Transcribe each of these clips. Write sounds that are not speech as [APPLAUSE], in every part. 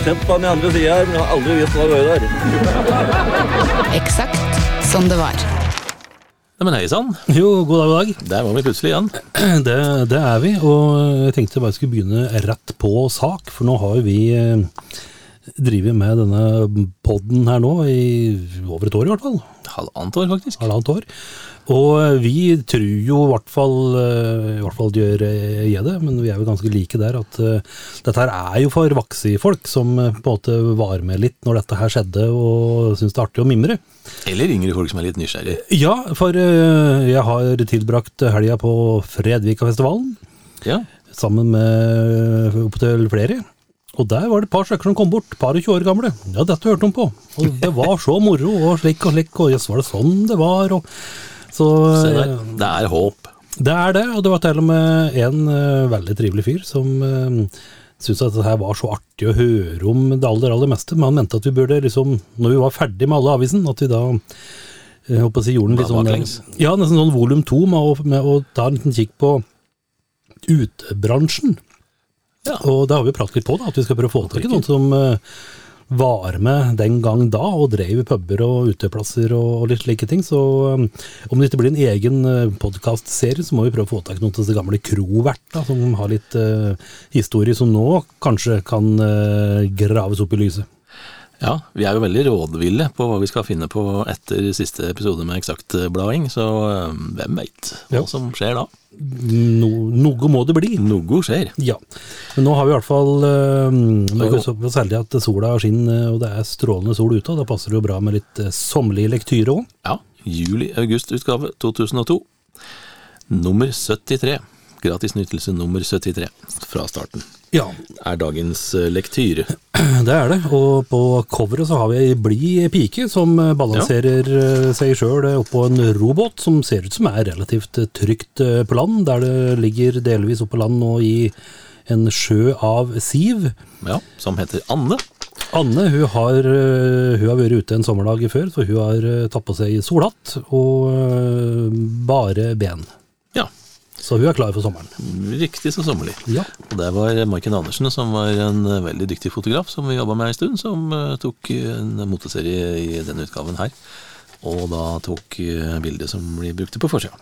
Sett på den andre sida her, men jeg har aldri visst hva det der. Eksakt som det var. Nei, men hei sann, Jo, god dag, god dag. der var vi plutselig igjen. [CLEARS THROAT] Det, det er vi, og jeg tenkte bare jeg skulle begynne rett på sak, for nå har jo vi eh, drevet med denne podden her nå i over et år i hvert fall. Halvannet år, faktisk. Halvannet år. Og vi tror jo i hvert fall, eh, i hvert fall gjør eh, jeg det, men vi er jo ganske like der, at eh, dette her er jo for vakse folk som på en måte var med litt når dette her skjedde og syns det er artig å mimre. Eller yngre folk som er litt nysgjerrige. Ja, for jeg har tilbrakt helga på Fredvikafestivalen. Ja, sammen med opptil flere. Og der var det et par stykker som kom bort, par og 20 år gamle. Ja, dette hørte de på. Og det var så moro, og slik og slik, og jøss, var det sånn det var, og så se der. eh, Det er håp. Det er det, og det var til og med en uh, veldig trivelig fyr som uh, syntes at det her var så artig å høre om det aller, aller meste, men han mente at vi burde liksom, når vi var ferdig med alle avisen, at vi da jeg håper å si, gjorde en litt sånn, ja, nesten sånn volum to med, med å ta en liten kikk på utebransjen. Ja. Og det har vi pratet litt på, da, at vi skal prøve å få tak i noen som eh, var med den gang da, og drev i puber og uteplasser og, litt slike ting. Så um, om det ikke blir en egen uh, podkastserie, så må vi prøve å få tak i noen av disse gamle kroverta som har litt uh, historie som nå kanskje kan uh, graves opp i lyset. Ja, vi er jo veldig rådville på hva vi skal finne på etter siste episode med eksaktblading, så eh, hvem veit hva Ja. som skjer da? No, noe må det bli. Noe skjer. Ja, men nå har vi i hvert fall øh, Så- såpass at sola skinner, og det er strålende sol ute, og da passer det jo bra med litt sommerlig lektyre òg. Ja, juli-august-utgave 2002. Nummer 73. Gratis nytelse nummer 73 fra starten. Ja, Er dagens lektyr. [CLEARS THROAT] det er det. Og på coveret så har vi ei blid pike som eh, balanserer ja. seg sjøl oppå en robåt som ser ut som er relativt eh, trygt eh, på land, der det ligger delvis oppå land nå i en sjø av siv. Ja, som heter Anne. Anne hun har, hun har vært ute en sommerdag før, så hun har tatt på seg solhatt og bare ben. Så hun er klar for sommeren. riktig så sommerlig. Ja. Og det var Maiken Andersen, som var en eh, veldig dyktig fotograf som vi jobba med en stund, som eh, tok en moteserie i denne utgaven her. Og da tok eh, bildet som blir brukt på forsida.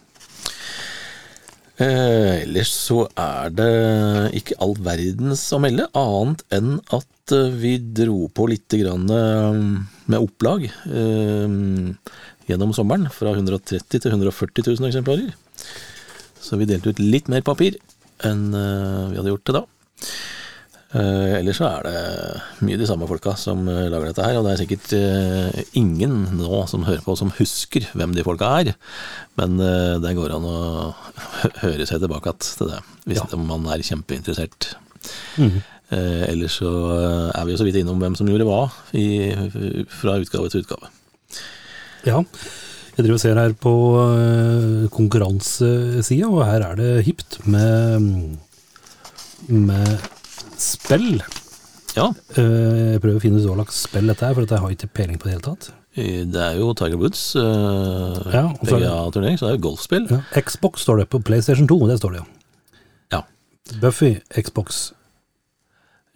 Eh, ellers så er det ikke all verdens å melde, annet enn at vi dro på litt grann med opplag eh, gjennom sommeren, fra 130 til 140 000 eksemplarer. Så vi delte ut litt mer papir enn eh, vi hadde gjort til da. Eh, ellers så er det mye de samme folka som eh, lager dette her, og det er sikkert ingen nå som hører på som husker hvem de folka er. Men det går an å høre seg tilbake til det, hvis Ja. man er kjempeinteressert. Eh, ellers så er vi jo så vidt innom hvem som gjorde hva i, fra utgave til utgave. ja. Jeg driver og ser her på øh, konkurransesida, og her er det hipt med, med spill. Ja, Eh, Jeg prøver å finne ut hva slags spill dette er, for dette har jeg ikke peiling på det hele tatt. eh, det er jo Tiger Woods eh, Ja, så er det- PGA-turnering, så det er jo golfspill. Ja. Xbox står det på PlayStation 2, det står det jo. Ja. Buffy, Xbox.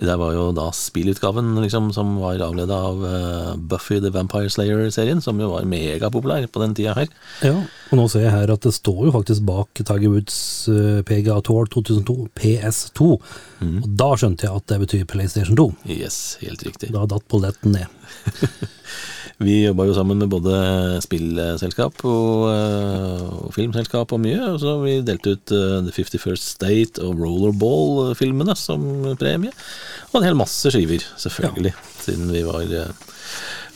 Det var jo da spillutgaven liksom, som var avleda av uh, Buffy the Vampire Slayer-serien, som jo var megapopulær på den tida her. Ja, og nå ser jeg her at det står jo faktisk bak Tiger Woods uh, PGA Tour 2002, PS2. Og da skjønte jeg at det betyr PlayStation 2. Yes, helt riktig. Da datt polletten ned. [LAUGHS] Vi jobba jo sammen med både spillselskap og, eh, og filmselskap og mye. Og så vi delte ut eh, The 51st State og Rollerball-filmene som premie. Og en hel masse skiver, selvfølgelig. Siden vi var eh,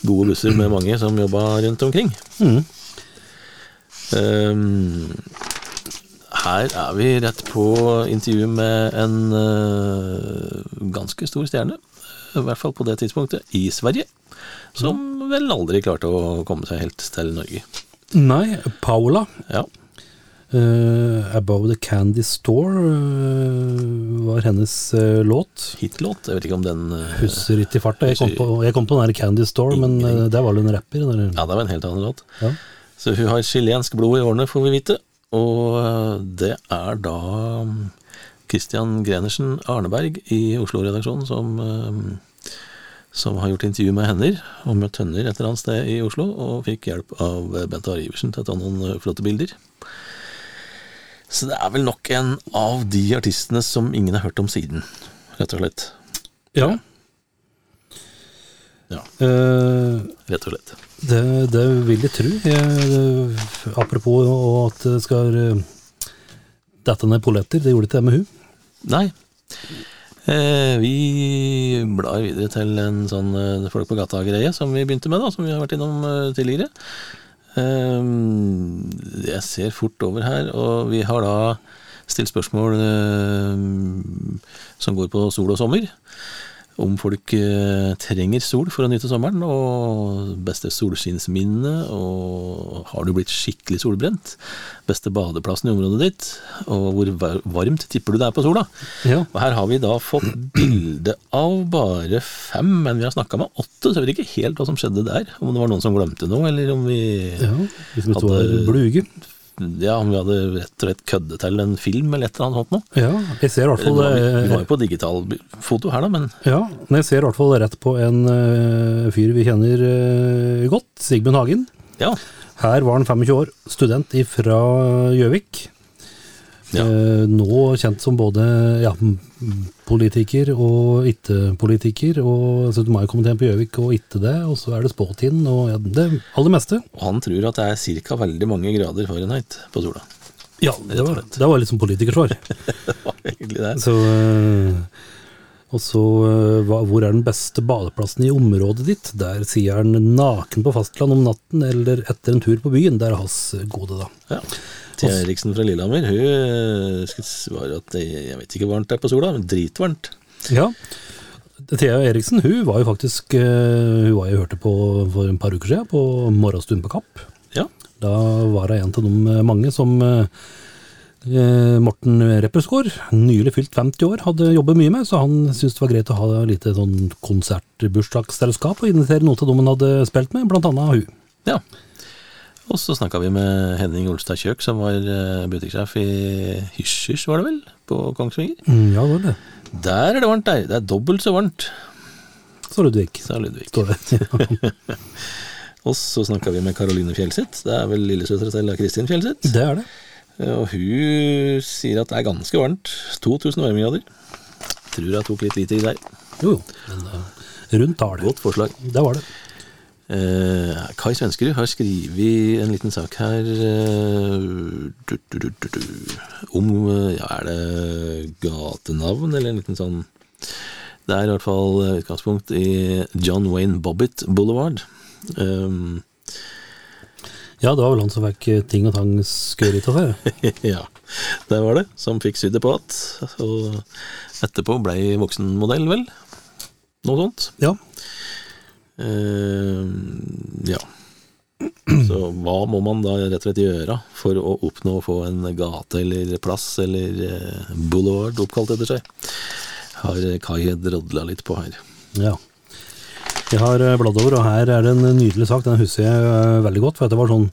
gode busser med mange som jobba rundt omkring. Mm. Um, her er vi rett på intervju med en uh, ganske stor stjerne, i hvert fall på det tidspunktet, i Sverige. Som vel aldri klarte å komme seg helt til Norge. Nei, Paula. Ja. Uh, 'Above the Candy Store' uh, var hennes uh, låt. Hitlåt. Jeg vet ikke om den Husker ikke i farta. Jeg kom på, jeg kom på den der Candy Store, men der var det en rapper. Der. Ja, det var en helt annen låt. Ja. Så hun har chilensk blod i årene, får vi vite. Og det er da Christian Grenersen Arneberg i Oslo-redaksjonen som, eh, som har gjort intervju med henne og møtt henne et eller annet sted i Oslo, og fikk hjelp av Bent Are Iversen til å ta noen eh, flotte bilder. Så det er vel nok en av de artistene som ingen har hørt om siden, rett og slett. Ja. Ja, Uh, rett og slett. det, det vil jeg tro. Jeg, apropos at det skal dette ned polletter, det gjorde ikke jeg med hun. Nei. Eh, vi blar videre til en sånn eh, folk på gata-greie som vi begynte med, da, som vi har vært innom eh, tidligere. Eh, jeg ser fort over her, og vi har da stilt spørsmål eh, som går på sol og sommer. Om folk eh, trenger sol for å nyte sommeren, og beste solskinnsminne, og har du blitt skikkelig solbrent? Beste badeplassen i området ditt, og hvor varmt tipper du det er på sola? Ja. Og her har vi da fått bilde av bare fem, men vi har snakka med åtte, så jeg vet ikke helt hva som skjedde der. Om det var noen som glemte noe, eller om vi ja Hadde- bluge. Ja, om vi hadde rett og slett køddet til en film eller et eller annet sånt noe. Ja, jeg ser i hvert fall vi var eh, jo på digital foto her, da, men Ja, men jeg ser i hvert fall rett på en uh, fyr vi kjenner uh, godt, Sigmund Hagen. ja. Her var han 25 år, student fra Gjøvik. Ja. Eh, nå kjent som både ja, politiker og ikke-politiker. Og 17. mai-komiteen på Gjøvik og ikke det. Og så er det spåtiden og ja, det aller meste. Og han tror at det er ca. veldig mange grader Fahrenheit på sola. Ja, det var, det var litt som politikersvar. [LAUGHS] Det var egentlig det. Så, og så eh, hva, hvor er den beste badeplassen i området ditt? Der sier han naken på fastland om natten eller etter en tur på byen. Der er hans gode, da. Ja. Thea Eriksen fra Lillehammer hun eh, at jeg vet ikke varmt det er på sola, men dritvarmt. Ja. Thea Eriksen hun var jo faktisk eh, Hun var jeg hørte på for et par uker siden, på Morgenstund på Kapp. Ja. Da var hun en av de mange som eh, eh, Morten Reppersgaard, nylig fylt 50 år, hadde jobbet mye med, så han syntes det var greit å ha et lite sånn konsertbursdagsselskap og invitere noen av dem han hadde spilt med, blant annet hun. Ja. Og så snakka vi med Henning Olstad Kjøk, som var eh, butikksjef i Hysjers, var det vel, på Kongsvinger. Mm, ja, det var det. Der er det varmt, der. Det er dobbelt så varmt, Så Ludvig, sa Ludvig. står det. [LAUGHS] Og så snakka vi med Karoline Fjelseth. Det er vel lillesøstera til Kristin Fjelseth. det er det. Og hun sier at det er ganske varmt. 2000 varmegrader. Tror jeg tok litt lite i der. Jo, jo. Men eh, rundt tall. Godt forslag. Det var det. Eh, Kai Svenskerud har skrevet en liten sak her eh, du, du, du, om eh, ja, Er det gatenavn, eller en liten sånn Det er i hvert fall eh, utgangspunkt i John Wayne Bobbitt Boulevard. Um, Ja, det var vel han som fikk eh, ting og tang skøret av det ja, det var det. Som fikk sydd det på igjen. Og etterpå blei voksenmodell, vel. Noe sånt. Ja. Eh, ja. [CLEARS THROAT] Så hva må man da rett og slett gjøre for å oppnå å få en gate eller plass eller eh, boulevard oppkalt etter seg? Har Kai drodla litt på her. Ja. Jeg har eh, bladd over, og her er det en nydelig sak. Den husker jeg eh, veldig godt. For det var sånn,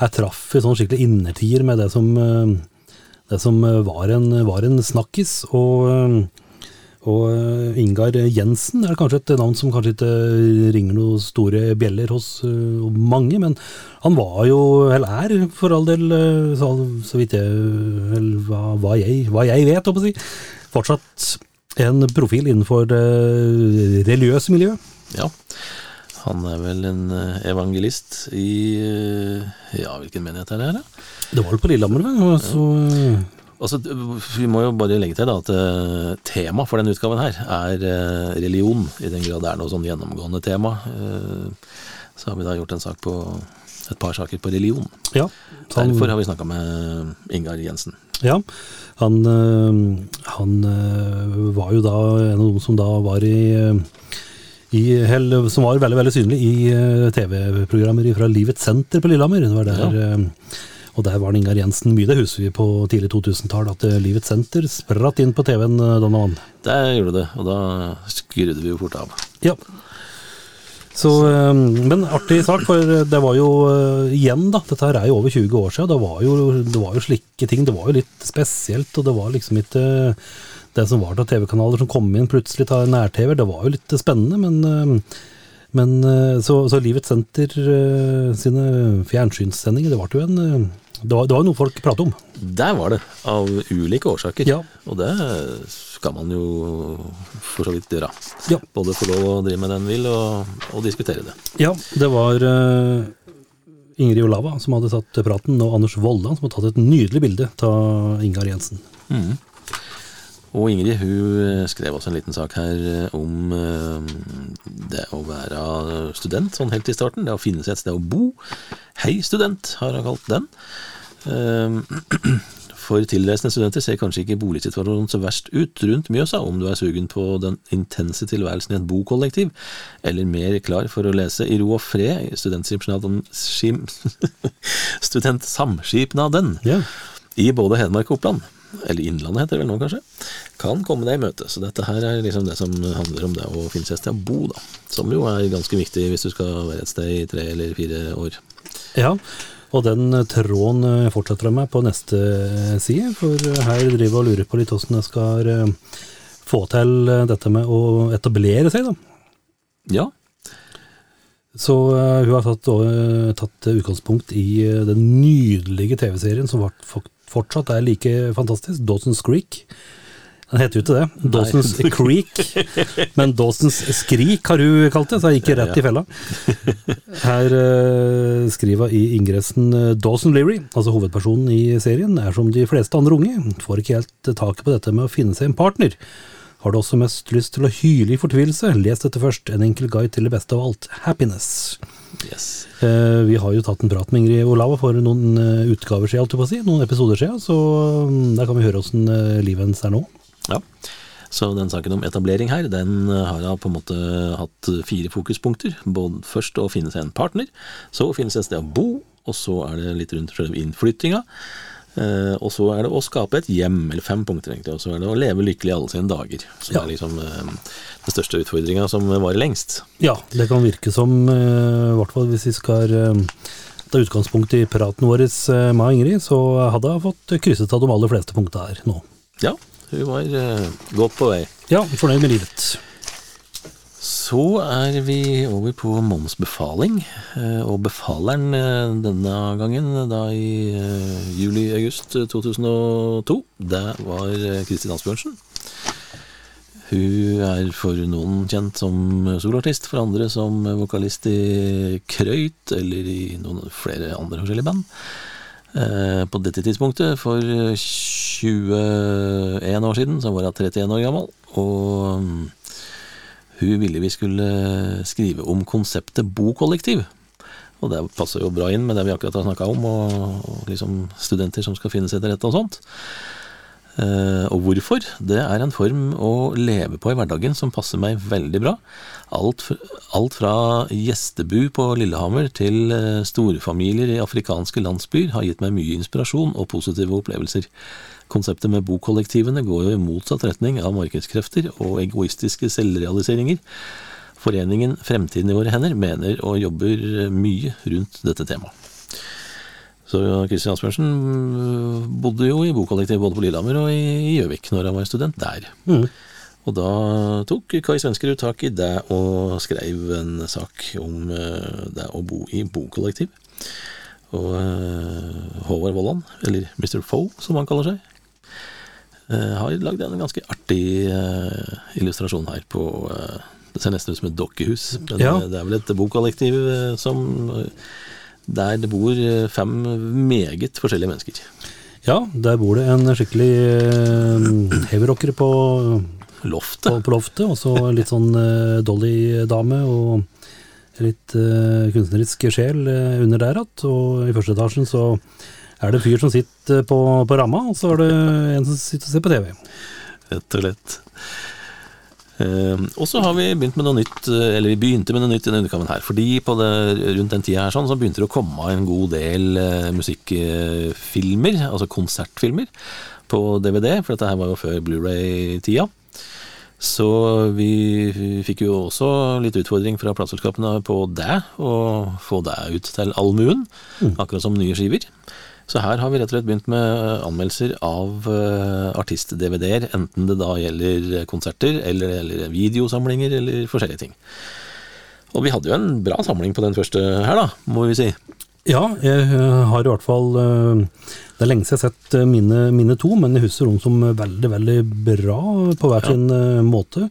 jeg traff i sånn skikkelig innertier med det som, eh, det som eh, var, en, var en snakkis. Og, eh, og eh, Ingar Jensen er kanskje et navn som kanskje ikke ringer noen store bjeller hos eh, mange, men han var jo, eller er for all del, eh, så, så vidt jeg, hva, hva, jeg, hva jeg vet, å si, fortsatt en profil innenfor det religiøse miljøet. Ja. Han er vel en eh, evangelist i eh, Ja, hvilken menighet er det her, da? Det var vel på Lillehammer, vel? og Så, Altså, vi må jo bare legge til da, at eh, tema for denne utgaven her er eh, religion, i den grad det er noe sånn gjennomgående tema. Eh, så har vi da gjort en sak på et par saker på religion. ja, han, Derfor har vi snakka med Ingar Jensen. ja, han, han var jo da en av de som da var i, i, hell, som var veldig veldig synlig i TV-programmer fra Livets Senter på Lillehammer. Det var der, eh, og der var det Ingar Jensen mye. Det husker vi på tidlig 2000-tall, at eh, Livets Senter spratt inn på TV-en Donovan. denne. Det gjorde det, og da skrudde vi jo fort av. Ja. Så, eh, men artig sak, for det var jo eh, igjen, da, dette her er jo over 20 år siden, det var jo, det var jo slike ting, det var jo litt spesielt, og det var liksom ikke det som var av TV-kanaler som kom inn plutselig av nær-TV, det var jo litt spennende, men, eh, men eh, så, så Livets Senter eh, sine fjernsynssendinger, det var jo en eh, det var, det var noe folk pratet om. Der var det, av ulike årsaker. Ja. Og det skal man jo for så vidt gjøre. Ja. Både få lov å drive med det en vil, og, og diskutere det. Ja, det var uh, Ingrid Olava som hadde tatt praten, og Anders Vollan som hadde tatt et nydelig bilde av Ingar Jensen. Og Ingrid hun skrev også en liten sak her eh, om eh, det å være student sånn helt i starten. Det å finne seg et sted å bo. Hei, student, har hun kalt den. Eh, [CLEARS THROAT] For tilreisende studenter ser kanskje ikke boligsituasjonen så verst ut rundt Mjøsa om du er sugen på den intense tilværelsen i et bokollektiv, eller mer klar for å lese i ro og fred [LAUGHS] Studentsamskipnaden Ja. i både Hedmark og Oppland, eller Innlandet heter det vel nå kanskje, kan komme deg i møte. Så dette her er liksom det som handler om det å finne seg et sted å bo, da. Som jo er ganske viktig hvis du skal være et sted i tre eller fire år. Ja, og den tråden eh, fortsetter jeg med på neste side, for her driver jeg og lurer på litt hvordan jeg skal eh, få til eh, dette med å etablere seg, da. Ja, Så eh, hun har tatt, eh, tatt utgangspunkt i eh, den nydelige TV-serien som fortsatt er like fantastisk, Dawson's Creek. Den heter jo ikke det, Dawson's [LAUGHS] Creek, men Dawson's Skrik har hun kalt det, så jeg gikk rett i fella. Her uh, skriver hun i ingressen eh, Dawson Leary, altså hovedpersonen i serien, er som de fleste andre unge, får ikke helt taket på dette med å finne seg en partner. Har du også mest lyst til å hyle i fortvilelse, les dette først, en enkel guide til det beste av alt, happiness. yes. Eh, Vi har jo tatt en prat med Ingrid Olava for noen eh, utgaver siden, noen episoder siden, så mm, der kan vi høre åssen livet hennes er nå. Ja. Så den saken om etablering her, den har da på en måte hatt fire fokuspunkter. Både først å finne seg en partner, så å finne seg et sted å bo, og så er det litt rundt selve innflyttinga. Eh, og så er det å skape et hjem, eller fem punkter egentlig. Og så er det å leve lykkelig alle sine dager. Som Ja. er liksom eh, den største utfordringa som varer lengst. Ja, det kan virke som, eh, i hvert fall hvis vi skal eh, ta utgangspunkt i praten vår eh, med Ingrid, så hadde jeg fått krysset av de aller fleste punkta her nå. Ja, hun var uh, godt på vei. Ja, fornøyd med livet. Så er vi over på Mons befaling, eh, og befaleren eh, denne gangen, da i juli-august 2002, det var Kristin Asbjørnsen. Hun er for noen kjent som soloartist, for andre som vokalist i Krøyt, eller i noen flere andre forskjellige band. Eh, På dette tidspunktet, for 21 år siden, så var hun 31 år gammel, og mm, hun ville vi skulle skrive om konseptet bokollektiv. Og det passer jo bra inn med det vi akkurat har snakka om, og, og liksom studenter som skal finne seg til rette og sånt. Eh, og hvorfor? Det er en form å leve på i hverdagen som passer meg veldig bra. Alt, alt fra gjestebu på Lillehammer til eh, storfamilier i afrikanske landsbyer har gitt meg mye inspirasjon og positive opplevelser. Konseptet med bokollektivene går jo i motsatt retning av markedskrefter og egoistiske selvrealiseringer. Foreningen Fremtiden i våre hender mener og jobber mye rundt dette temaet. Så Kristian Asbjørnsen øh, bodde jo i bokollektiv både på Lillehammer og i Gjøvik når han var student der. Mm. Og da tok Kai Svenskerud tak i det og skrev en sak om øh, det å bo i bokollektiv. Og øh, Håvard Vollan, eller Mr. Foe som han kaller seg, øh, har lagd en ganske artig illustrasjon her på Det ser nesten ut som et dokkehus, men Ja. det er vel et bokollektiv som der det bor øh, fem meget forskjellige mennesker. Ja, der bor det en skikkelig uh, heavyrocker på, på, Loftet. på loftet, og så litt sånn eh, Dolly-dame og litt eh, kunstnerisk sjel eh, under der igjen. Og i første etasjen så er det en fyr som sitter på, på ramma, og så er det en som sitter og ser på TV. rett og slett. Eh, og så har vi begynt med noe nytt, eh, eller vi begynte med noe nytt i denne utgaven her. Fordi på det, rundt den tida her sånn, så begynte det å komme en god del eh, musikkfilmer, altså konsertfilmer, på DVD. For dette her var jo før Blu-ray-tida. Så vi fikk jo også litt utfordring fra plateselskapene på det, å få det ut til allmuen. Akkurat som nye skiver. Så her har vi rett og slett begynt med anmeldelser av uh, artist-DVD-er, enten det da gjelder konserter, eller det gjelder videosamlinger, eller forskjellige ting. Og vi hadde jo en bra samling på den første her, da, må vi si. Ja, jeg eh, har i hvert fall eh, Det er lenge siden jeg har sett eh, mine, mine to, men jeg husker dem som veldig, veldig bra på hver sin eh, måte.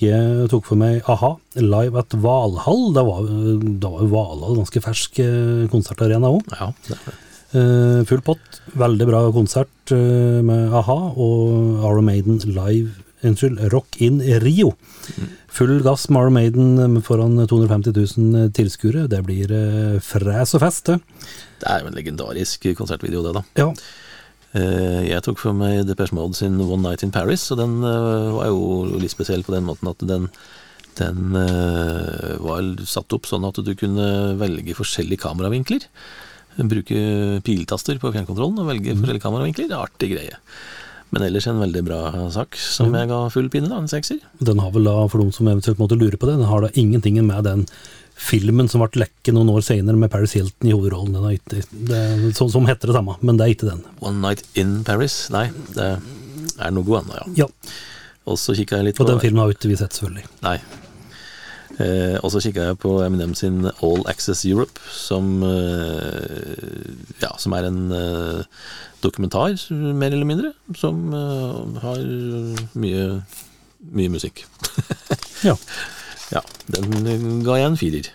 Jeg tok for meg a-ha live at Valhall. Da var, jo Valhall ganske fersk eh, konsertarena òg. Ja, det er det. Eh, full pott. Veldig bra konsert uh, med a-ha og Aron Maiden live Unnskyld, Rock in Rio. Full gass med Aron Maiden eh, foran 250 000 tilskuere. Det blir uh, fræs og fest, det. Det er jo en legendarisk konsertvideo, det, da. Ja. Jeg tok for meg Depeche Mode sin One Night in Paris, og den var jo litt spesiell på den måten at den, den var satt opp sånn at du kunne velge forskjellige kameravinkler. Bruke piltaster på fjernkontrollen og velge forskjellige kameravinkler. Artig greie. Men ellers en veldig bra sak, som jeg ga full pinne, da. En sekser. Den har vel da, for de som eventuelt måtte lure på det, den har da ingenting med den filmen som ble lekket noen år senere med Paris Hilton i hovedrollen. Den har ikke, det, som, som heter det samme, men det er ikke den. One Night in Paris. Nei, det er noe annet, ja. Ja, Og så kikka jeg litt Og den filmen har ikke vi sett, selvfølgelig. Nei. Eh, og så kikka jeg på Eminem sin All Access Europe, som, eh, ja, som er en eh, dokumentar, mer eller mindre, som eh, har mye, mye musikk. [LAUGHS] Ja. ja, den ga jeg en firer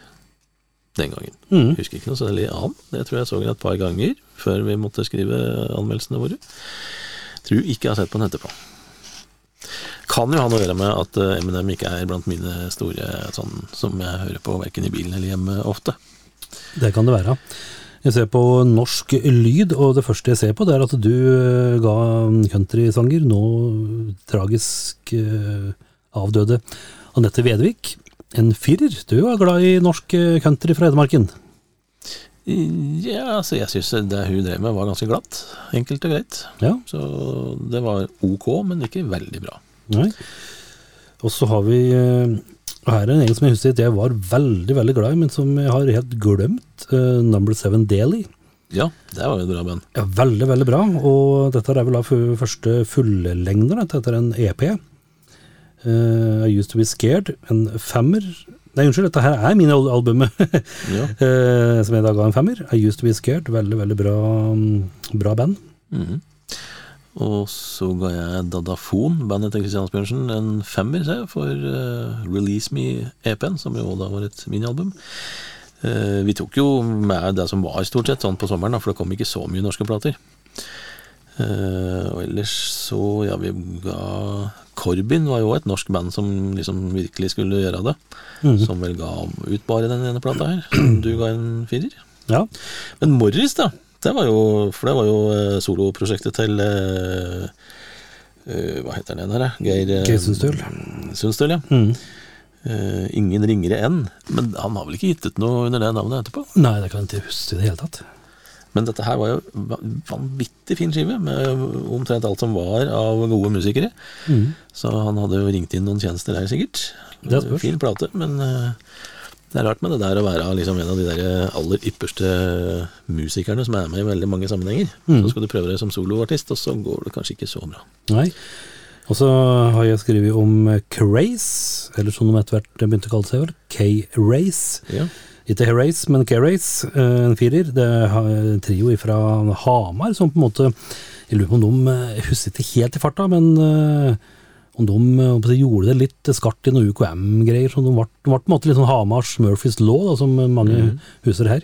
den gangen. Mm. Husker ikke noe særlig annet. Det tror jeg så den et par ganger før vi måtte skrive anmeldelsene våre. Tror ikke jeg har sett på den etterpå. Kan jo ha noe å gjøre med at eh, Eminem ikke er blant mine store sånn som jeg hører på verken i bilen eller hjemme ofte. Det kan det være. Jeg ser på norsk lyd, og det første jeg ser på, det er at du eh, ga countrysanger, nå tragisk eh, avdøde Anette Vedvik, en firer. Du er glad i norsk eh, country fra Hedmarken. Ja, altså jeg syns det hun drev med var ganske glatt. Enkelt og greit. Ja, Så det var ok, men ikke veldig bra. Nei. Og så har vi eh, her er en som jeg husker at jeg var veldig, veldig glad i, men som jeg har helt glemt. Uh, Number Seven Daily. Ja, det var jo et bra band. Ja, veldig, veldig bra. Og dette er vel da første fullengder. Dette er en EP. Uh, I Used To Be Scared. En femmer. Nei, unnskyld, dette her er minialbumet. [LAUGHS] Ja. uh, som jeg da ga en femmer. I Used To Be Scared. Veldig, veldig bra, mm, bra band. Mhm. Og så ga jeg Dadafon, bandet til Christian Asbjørnsen, en femmer jeg, for uh, Release Me-EP-en, som jo da var et minialbum. Uh, vi tok jo med det som var stort sett sånn på sommeren, da, for det kom ikke så mye norske plater. Uh, og ellers så, ja, vi ga Corbin var jo et norsk band som liksom virkelig skulle gjøre det. Som vel ga ut bare den ene plata her. Du ga en firer. Ja. Men Morris, da. Det var jo, for det var jo eh, soloprosjektet til eh, eh, Hva heter den her. Geir Geir Sundstøl. Sundstøl, ja. Mm. Uh, ingen ringere enn. Men han har vel ikke gitt ut noe under det navnet etterpå? Nei, det kan jeg ikke huske i det hele tatt. Men dette her var jo va- vanvittig fin skive, med omtrent alt som var av gode musikere. Mm. Så han hadde jo ringt inn noen tjenester her, sikkert. Det spørs. Fin plate, men eh, det er rart med det der å være liksom en av de der aller ypperste musikerne som er med i veldig mange sammenhenger. Mm. Så skal du prøve deg som soloartist, og så går det kanskje ikke så bra. Nei. Og så har jeg skrevet om Craze, eller som de etter hvert begynte å kalle seg, vel, K-Race. Ja. Ikke Herace, men K-Race, eh, en firer. Det er en trio fra Hamar som på en måte Jeg lurer på om de eh, husker ikke helt i farta, men eh, de eh, de gjorde det litt skarpt i noen UKM-greier. så De ble, de ble på en måte litt sånn Hamars Murphys Law, da, som mange huser her.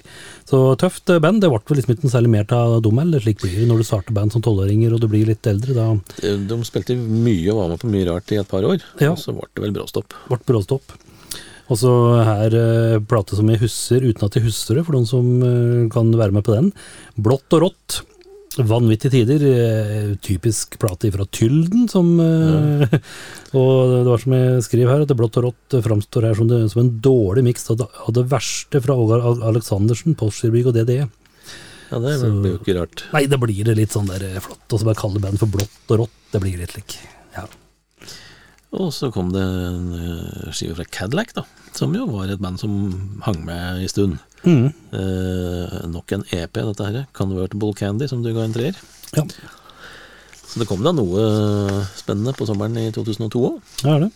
Så tøft eh, band. Det ble vel liksom ikke særlig mer av dem, heller. slik blir det når du starter band som tolvåringer og du blir litt eldre. Da De, de spilte mye og var med på mye rart i et par år, Ja. og så ble det vel bråstopp. ble bråstopp. Og så her eh, plate som jeg husker uten at jeg husker det, for noen som eh, kan være med på den. Blått og rått. Vanvittige tider. eh, Typisk plate fra Tylden, som eh, [LAUGHS] Og det var som jeg skriver her, at det blått og rått framstår her som, det, som en dårlig miks av, det- verste fra Ågar Al- Aleksandersen, Postgirobygg og DDE. Ja, det Så- blir jo ikke rart. Nei, det blir det litt sånn der eh, flott. Og så bare kalle bandet for Blått og rått. Det blir litt lik. Ja. Og så kom det en skive fra Cadillac, da. Som jo var et band som hang med i stund. Mm. Eh, nok en EP, dette her. Convertible Candy, som du ga en treer. ja, Så det kom da noe spennende på sommeren i 2002 òg. det er det.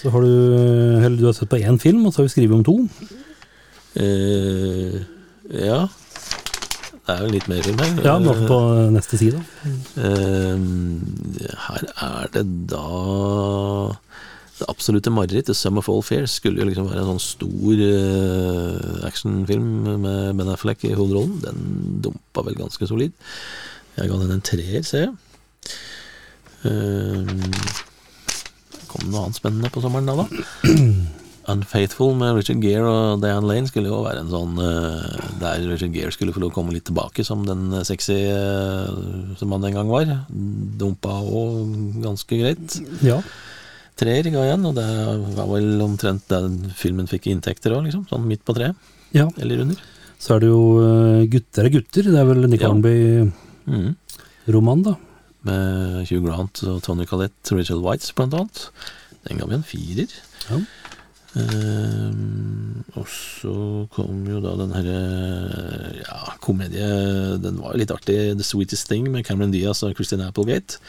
Så har du Eller du har sett på én film, og så har vi skrevet om to. Eh, ja. Det er jo litt mer film her. Ja, nå på neste side. Eh, her er det da Det absolutte mareritt, The Sum of All Fairs', skulle jo liksom være en sånn stor uh, actionfilm med Ben Affleck i hovedrollen. Den dumpa vel ganske solid. Jeg ga den en treer, ser jeg. Uh, kom det noe annet spennende på sommeren da, da? [CLEARS THROAT] Unfaithful med Richard Gere og Diane Lane skulle jo være en sånn uh, der Richard Gere skulle få lov å komme litt tilbake som den sexy uh, som han den gang var. Dumpa òg ganske greit. Ja. Treer ga igjen, og det var vel omtrent den filmen fikk inntekter òg, liksom. Sånn midt på treet, ja. eller under. Så er det jo eh, Gutter er gutter. Det er vel Nick Ja. Hornby-roman, Mm. da. Med Hugh Grant og Tony Collette, Rachel Whites blant annet. Den ga vi en firer. Ja. Ehm, og så kom jo da den herre ja, komedie Den var jo litt artig, The Sweetest Thing med Cameron Diaz og Christine Applegate.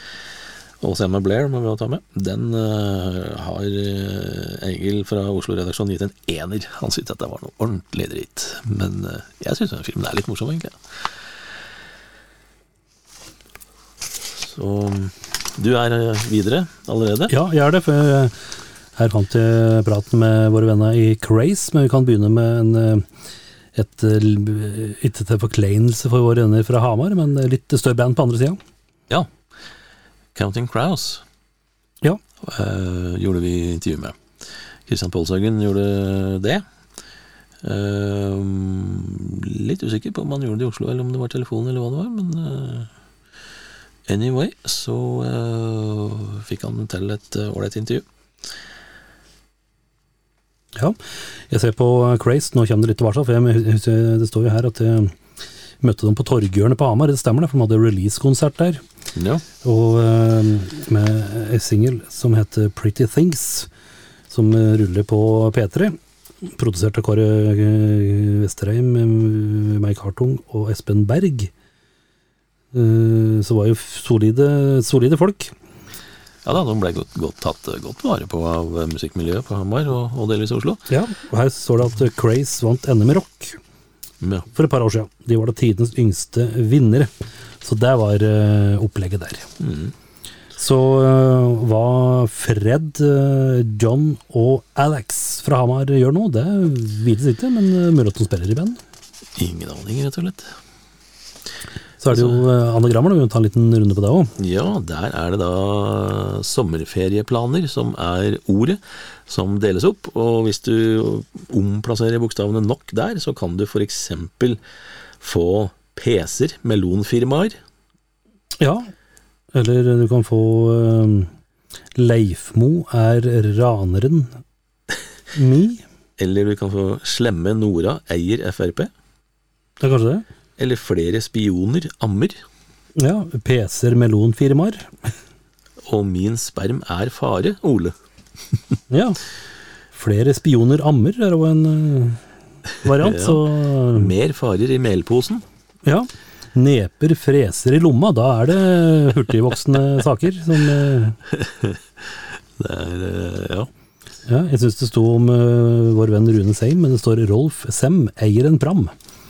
Og Selma Blair må vi ta med. Den uh, har eh, Egil fra Oslo-redaksjonen gitt en ener. Han syntes at det var noe ordentlig dritt. Men uh, jeg syns den filmen er litt morsom, egentlig. Så du er videre allerede? Ja, jeg er det. For her fant jeg praten med våre venner i Craze, men vi kan begynne med en et, ikke til forkleinelse for våre venner fra Hamar, men litt større band på andre sida. Ja. Counting Crows Ja. uh, gjorde vi intervju med. Christian Polshaugen gjorde det. Uh, litt usikker på om han gjorde det i Oslo, eller om det var telefon, eller hva det var, men uh, anyway, så fikk han til et ålreit intervju. Ja, jeg ser på Craze, nå kommer det litt tilbake, for jeg det står jo her at jeg møtte dem på Torghjørnet på Hamar, det stemmer det, for de hadde release-konsert der. Ja. Og eh, med en singel som heter Pretty Things, som eh, ruller på P3. Produsert av Kåre eh, Vesterheim, Meik Hartung og Espen Berg. Så var jo solide, solide folk. ja da, de ble godt, godt tatt godt vare på av musikkmiljøet på Hamar og, og delvis Oslo. Ja, og her står det at Craze vant NM i rock. For et par år siden. De var da tidenes yngste vinnere. Så det var eh, opplegget der. Mm. Så eh, hva Fred, eh, John og Alex fra Hamar gjør nå, det vites ikke, men mulig at de spiller i band. Ingen aning, rett og slett. Så er det jo uh, anagrammer, da. vi må ta en liten runde på det òg. Ja, der er det da sommerferieplaner som er ordet som deles opp. Og hvis du omplasserer bokstavene nok der, så kan du f.eks. få PC-er, melonfirmaer. Ja. Eller du kan få uh, Leifmo er raneren mi. [LAUGHS] Eller du kan få Slemme Nora eier Frp. Det er kanskje det? Eller Flere spioner ammer. Ja. PC-er melonfirmaer. Og Min sperm er fare, Ole. [LAUGHS] Ja. Flere spioner ammer er òg en uh, variant, Ja. så Mer farer i melposen. Ja. Neper freser i lomma, da er det hurtigvoksende [LAUGHS] saker. Som, eh, Det er eh, Ja. ja, jeg syns det sto om uh, vår venn Rune Seim, men det står Rolf Sem eier en pram.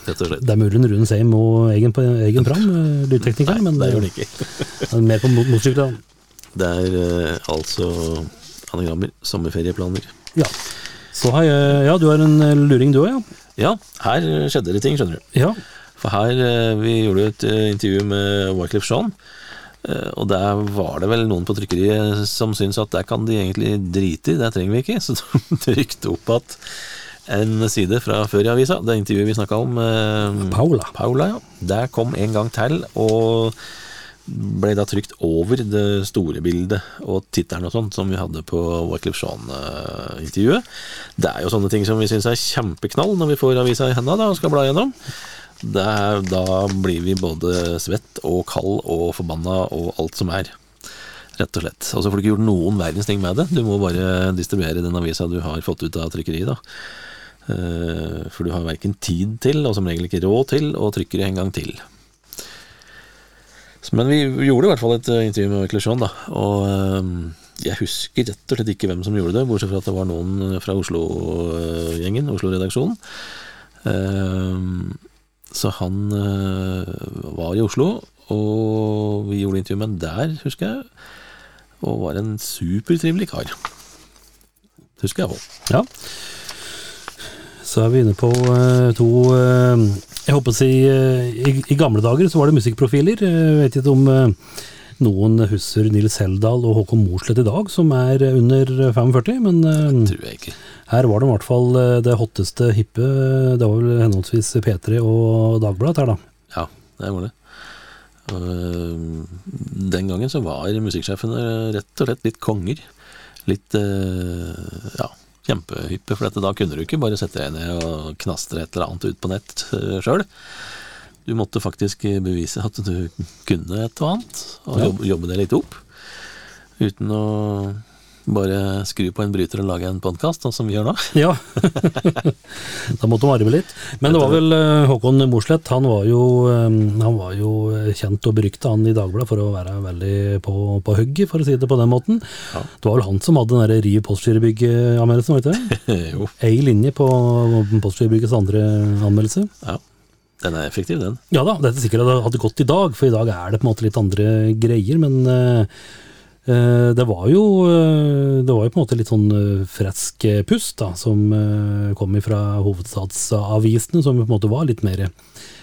Rett og slett. Det er mulig Rune Seim og egen, egen pram, eh, lydtekniker, men det gjør [LAUGHS] han ikke. er mer på mot- motorsykkel. da. Det er uh, altså anagrammer. Sommerferieplaner. Ja. Så har Ja, du har en eh, luring du òg, ja? Ja, her skjedde det ting, skjønner du. Ja. For her, vi gjorde et intervju med Wyclef Jean, og der var det vel noen på trykkeriet som syntes at der kan de egentlig drite i, det trenger vi ikke. [LAUGHS] Så de trykte opp at en side fra før i avisa, det intervjuet vi snakka om. eh, Paula. Paula, ja. Der kom en gang til, og ble da trykt over det store bildet og tittelen og sånt som vi hadde på Wyclef Jean-intervjuet. Det er jo sånne ting som vi syns er kjempeknall når vi får avisa i henda og skal bla gjennom. Er, da blir vi både svett og kald og forbanna og alt som er. Rett og slett. Og så får du ikke gjort noen verdens ting med det. Du må bare distribuere den avisa du har fått ut av trykkeriet, da. Eh, For du har verken tid til, og som regel ikke råd til, å trykke det en gang til. Men vi gjorde i hvert fall et eh, intervju med Eklusjon, da. Og eh, jeg husker rett og slett ikke hvem som gjorde det, bortsett fra at det var noen fra Oslo-gjengen, Oslo-redaksjonen. Så han var i Oslo, og vi gjorde intervju med ham der, husker jeg. Og var en supertrivelig kar. Det Husker jeg òg. Ja. Så er vi inne på eh, to eh, Jeg håper å si eh, i, I gamle dager så var det musikkprofiler. Jeg vet ikke om noen husker Nils Heldal og Håkon Mosleth i dag, som er under 45, men det Tror jeg ikke. her var det i hvert fall det hotteste hippe. Det var vel henholdsvis P3 og Dagbladet her, da. Ja, det var det. Og, Den gangen så var musikksjefene rett og slett litt konger. Litt eh, ja, kjempehyppe, for dette, da kunne du ikke bare sette deg ned og knastre et eller annet ut på nett sjøl. Du måtte faktisk bevise at du kunne et og annet, og jobbe, jobbe det litt opp. Uten å bare skru på en bryter og lage en podkast, sånn som vi gjør nå. [LAUGHS] Ja. [LAUGHS] da måtte de arve litt. Men det var vel eh, Håkon Mosleth, han var jo, eh, han var jo kjent og berykta han i Dagbladet for å være veldig på, på hugget, for å si det på den måten. Ja. Det var vel han som hadde den derre Riv Postgirobygg-anmeldelsen, var det ikke det? [LAUGHS] jo, Ei linje på Postgirobyggets andre anmeldelse. ja. Den er effektiv, den. Ja da, dette sikkert hadde, gått i dag, for i dag er det på en måte litt andre greier, men eh, eh, det var jo eh, Det var jo på en måte litt sånn eh, fresk eh, pust da, som eh, kom fra hovedstadsavisene, som på en måte var litt mer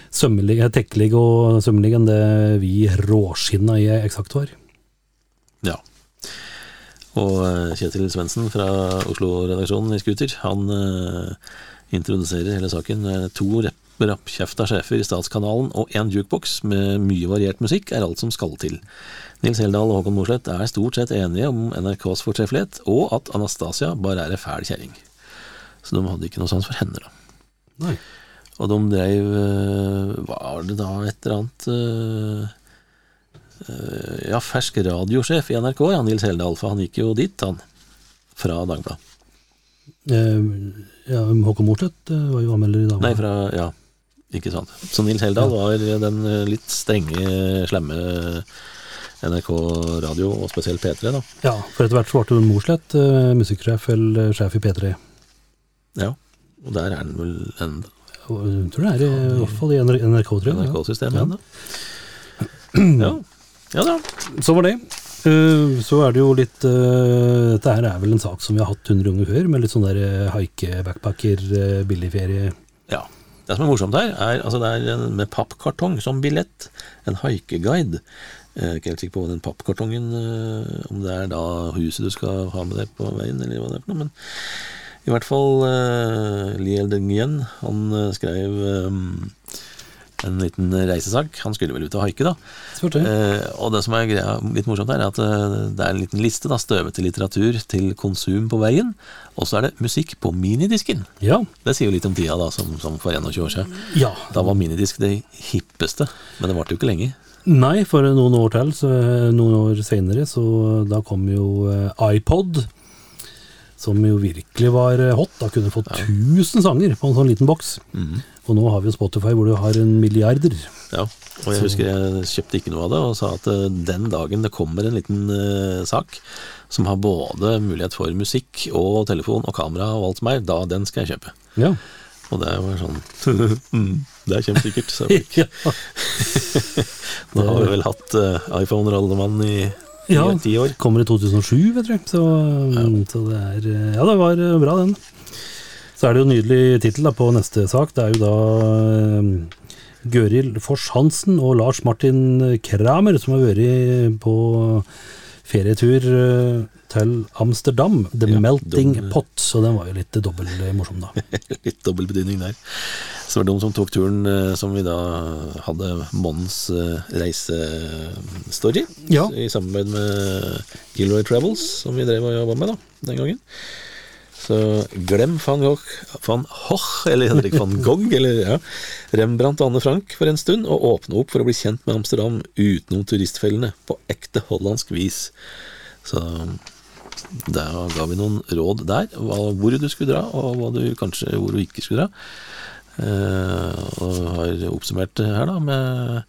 sømmelig, tekkelig og sømmelig enn det vi råskinna i Eksakt var. Ja. Og eh, Kjetil Svendsen fra Oslo-redaksjonen i Scooter, han eh, introduserer hele saken. Eh, To rapp- rappkjefta sjefer i Statskanalen og én jukebox med mye variert musikk er alt som skal til. Nils Heldal og Håkon Mosleth er stort sett enige om NRKs fortreffelighet, og at Anastasia bare er ei fæl kjerring. Så de hadde ikke noe sans for henne, da. Nei. Og de dreiv eh, Var det da et eller annet eh, eh, Ja, fersk radiosjef i NRK, ja, Nils Heldal, for han gikk jo dit, han. Fra Dagbladet. Eh, ja, Håkon eh, var jo anmelder i dag. Nei, fra Ja, ikke sant. Så Nils Heldal var den eh, litt strenge, slemme NRK radio, og spesielt P3, da. Ja, for etter hvert så ble det Mosleth, eh, musikksjef eller sjef i P3. Ja. Og der er han vel. Og Jeg tror det er i, i hvert fall i NRK, tror jeg. ja. NRK-systemet ennå. [CLEARS THROAT] Ja. ja da. Så var det. Eh, Så er det jo litt eh, Dette her er vel en sak som vi har hatt 100 ganger før, med litt sånn der eh, haike, backpacker, eh, billigferie. Ja. Det som er morsomt her, er altså det er en- med pappkartong som billett. En haikeguide. Jeg er ikke helt sikker på den pappkartongen eh, Om det er da huset du skal ha med deg på veien, eller hva det er for noe. Men i hvert fall uh, Liel de han eh, skrev eh, en liten reisesak. Han skulle vel ut og haike, da. Eh, og det som er greia, litt morsomt her, er at eh, det er en liten liste, da, støvete litteratur til konsum på veien. Og så er det musikk på minidisken. Ja. Det sier jo litt om tida, da, som, som for 21 år siden. ja. Da var minidisk det hippeste, men det varte jo ikke lenge. Nei, for noen år til, så, noen år senere, så da kom jo eh, iPod. Som jo virkelig var eh, hot. Da kunne du fått 1000 sanger på en sånn liten boks. Og nå har vi jo Spotify hvor du har en milliarder. Ja, og jeg husker jeg kjøpte ikke noe av det, og sa at eh, den dagen det kommer en liten uh, sak som har både mulighet for musikk og telefon og kamera og alt som er, da den skal jeg kjøpe. Ja. Og det var sånn [LAUGHS] mm, Det er kjempesikkert. sa folk. [LAUGHS] ja. [LAUGHS] Nå har vi vel hatt uh, iPhone-rollemann i ti Ja. ti år. Kommer i 2007, vet du. Så, så det er Ja, det var eh, bra, den. Så er det jo nydelig tittel på neste sak. Det er jo da eh, Gøril Fors Hansen og Lars Martin Kramer som har vært på ferietur eh, til Amsterdam, The Ja, Melting dum- Pot, så den var jo litt dobbelt eh, morsom, da. [LAUGHS] Litt dobbel betydning der. Så var det de som tok turen eh, som vi da hadde Mons reisestory. Ja. I samarbeid med Gilroy Travels, som vi drev og jobba med da, den gangen. Så glem van Gogh, van Hoch eller Henrik van [LAUGHS] Gogh, eller ja, Rembrandt og Anne Frank for en stund, og åpne opp for å bli kjent med Amsterdam utenom turistfellene, på ekte hollandsk vis. Så da ga vi noen råd der, hvor du skulle dra, og du kanskje hvor du ikke skulle dra. Eh, og har oppsummert her da med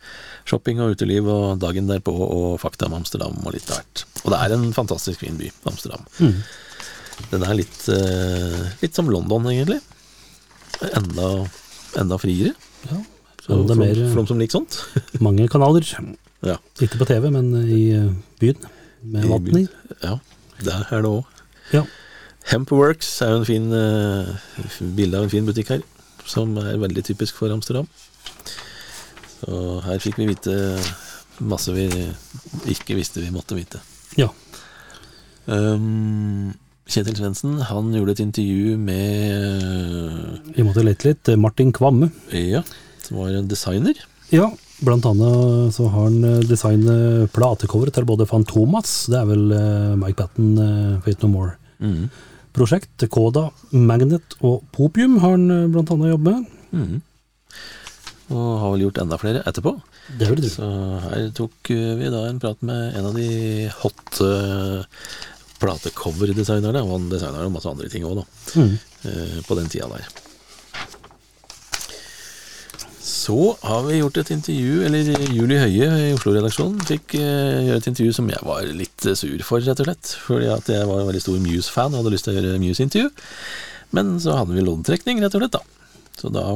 shopping og uteliv og dagen derpå og fakta om Amsterdam og litt av hvert. Og det er en fantastisk fin by, Amsterdam. Den er litt, eh, litt som London, egentlig. Enda, enda friere. Ja. Så, Enda for, mer- for de som liker sånt. [LAUGHS] Mange kanaler. Ja. Ikke på TV, men i eh, byen. Med I vann i. Ja, der er det òg. Ja. Hempworks er jo en fin eh, bilde av en fin butikk her, som er veldig typisk for Amsterdam. Så her fikk vi vite masse vi ikke visste vi måtte vite. ja. Um, Kjetil Svendsen han gjorde et intervju med Vi måtte lete litt. Martin Kvamme. Ja, som var en designer. Ja, blant annet så har han eh, designet platecoveret til både Fantomas, det er vel eh, Mike Patten, uh, Fate No More-prosjekt. Koda, Magnet og Popium har han eh, blant annet jobbet med. Mm. Og har vel gjort enda flere etterpå. Det vil du. Så her tok eh, vi da en prat med en av de hot uh, platecover-designerne. Og han designa jo masse andre ting òg, da. Mm. eh, på den tida der. Så har vi gjort et intervju, eller Julie Høie i Oslo-redaksjonen fikk eh, gjøre et intervju som jeg var litt eh, sur for, rett og slett. Fordi at jeg var en veldig stor Muse-fan og hadde lyst til å gjøre Muse-intervju. Men så hadde vi loddtrekning, rett og slett, da. Så da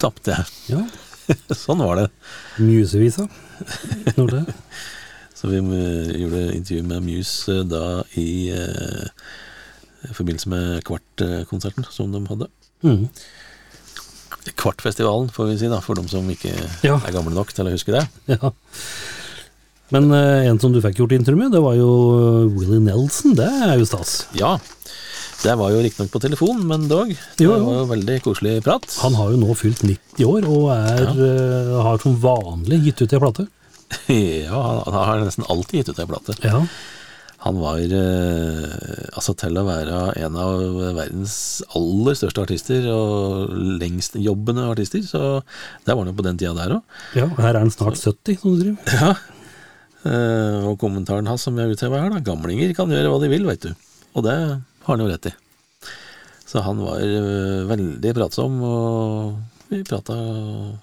tapte jeg. Ja, [LAUGHS] sånn var det. Musevisa. når det. Så vi eh, gjorde intervju med Muse eh, da i eh, forbindelse med Kvart-konserten som de hadde. Mm. Kvartfestivalen, får vi si, da, for de som ikke Ja. er gamle nok til å huske det. [LAUGHS] Ja. Men eh, en som du fikk gjort intervju med, det var jo Willy Willie Nelson. Det er jo stas. Ja, det var jo riktignok på telefon, men dog. Det Jo, jo. var jo veldig koselig prat. Han har jo nå fylt 90 år, og er, eh, har som vanlig gitt ut ei plate. [LAUGHS] ja, han, har nesten alltid gitt ut ei plate. Ja. Han var eh, altså til å være en av verdens aller største artister, og lengstjobbende artister, så der var han jo på den tida der òg. ja. Her er han snart 70, som du driver. [LAUGHS] Ja. Eh, og kommentaren hans som har utheva her, da. Gamlinger kan gjøre hva de vil, veit du. Og det har han jo rett i. Så han var eh, veldig pratsom, og vi prata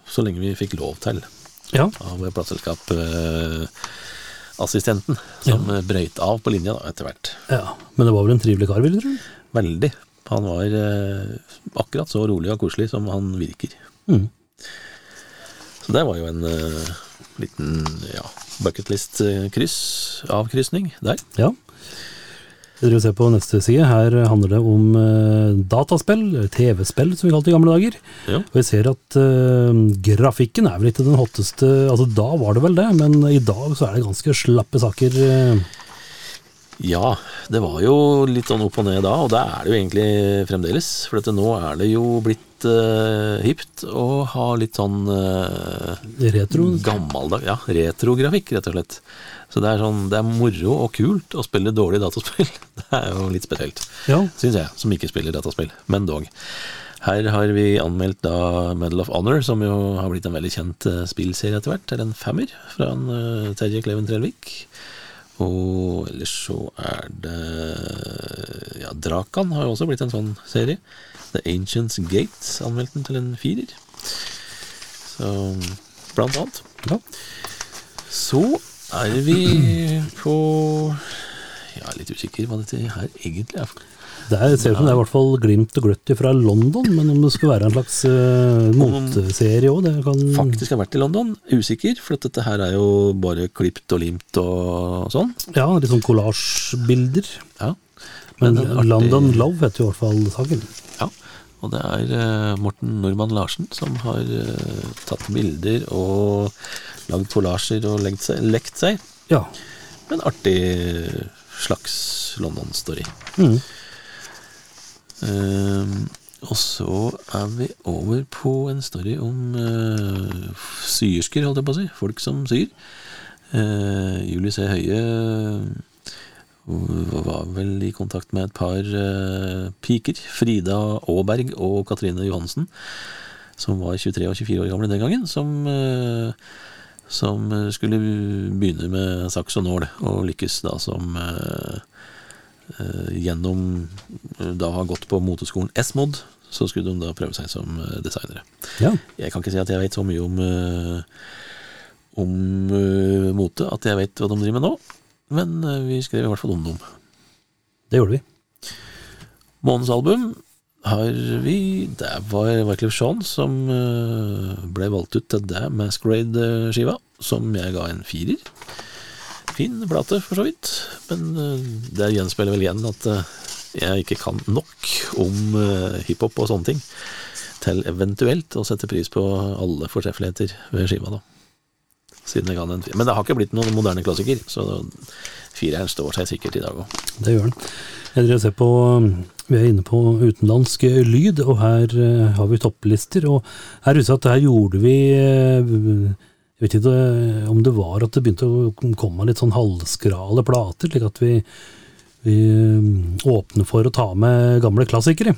så lenge vi fikk lov til Ja. av plateselskapassistenten, som ja. brøyt av på linja da, etter hvert. ja. Men det var vel en trivelig kar, vil du tro? Veldig. Han var eh, akkurat så rolig og koselig som han virker. Mm. Så det var jo en eh, liten ja, bucketlist-kryss, avkrysning der. Ja. Og ser på neste side. Her handler det om eh, dataspill, TV-spill som vi kalte det i gamle dager. Ja. Og jeg ser at uh, grafikken er vel ikke den hotteste Altså da var det vel det, men i dag så er det ganske slappe saker. eh. Ja, det var jo litt sånn opp og ned da, og det er det jo egentlig fremdeles. For at nå er det jo blitt uh, hipt å ha litt sånn uh, Retro. gammeldag Ja, retrografikk, rett og slett. Så det er sånn, det er moro og kult å spille dårlig dataspill. [LAUGHS] Det er jo litt spesielt, Ja. syns jeg, som ikke spiller dataspill. Men dog. Her har vi anmeldt da Medal of Honor, som jo har blitt en veldig kjent eh, spillserie etter hvert. Det er en femmer fra en, uh, Terje Kleven Trelvik. Og ellers så er det Ja, Drakan har jo også blitt en sånn serie. The Ancients Gates anmeldte den til en firer. Så blant annet. Ja. Så er vi på Jeg er litt usikker hva dette her egentlig er. Det er, ser ut som det er i hvert fall glimt og gløtt fra London, men om det skal være en slags uh, moteserie òg, det kan Faktisk har vært i London. Usikker, for dette her er jo bare klipt og limt og sånn. Ja, litt sånn kollasjbilder. Ja. Men, men London Love heter jo i hvert fall saken. Ja, og det er eh, Morten Normann Larsen som har eh, tatt bilder og lagd kollasjer og lekt seg, lekt seg Ja. en artig slags London-story. Mm. Um, og så er vi over på en story om uh, syersker, holdt jeg på å si. Folk som syr. Uh, Julie C. Høie eh, var vel i kontakt med et par eh, piker. Frida Aaberg og Katrine Johansen. Som var 23 og 24 år gamle den gangen. Som, eh, som skulle begynne med saks og nål, og lykkes da som eh, gjennom da da ha gått på moteskolen S-Mod, så skulle de da prøve seg som designere. Ja. Jeg kan ikke si at jeg vet så mye om, om mote at jeg vet hva de driver med nå, men eh, vi skrev i hvert fall om dem. Det gjorde vi. Månens album har vi Det var Wyclef Jean som eh, ble valgt ut til det Masquerade-skiva, som jeg ga en firer. Fin plate, for så vidt, men eh, det gjenspeiler vel igjen at jeg ikke kan nok om hiphop og sånne ting til eventuelt å sette pris på alle fortreffeligheter ved skiva, da. Siden jeg kan den. Men det har ikke blitt noen moderne klassiker, så fireren står seg sikkert i dag òg. Det gjør den. Jeg driver og ser på Vi er inne på utenlandsk lyd, og her eh, har vi topplister. Og her jeg at her gjorde vi eh, Jeg vet ikke eh, om det var at det begynte å komme litt sånn halvskrale plater, slik at vi, vi eh, åpner for å ta med gamle klassikere.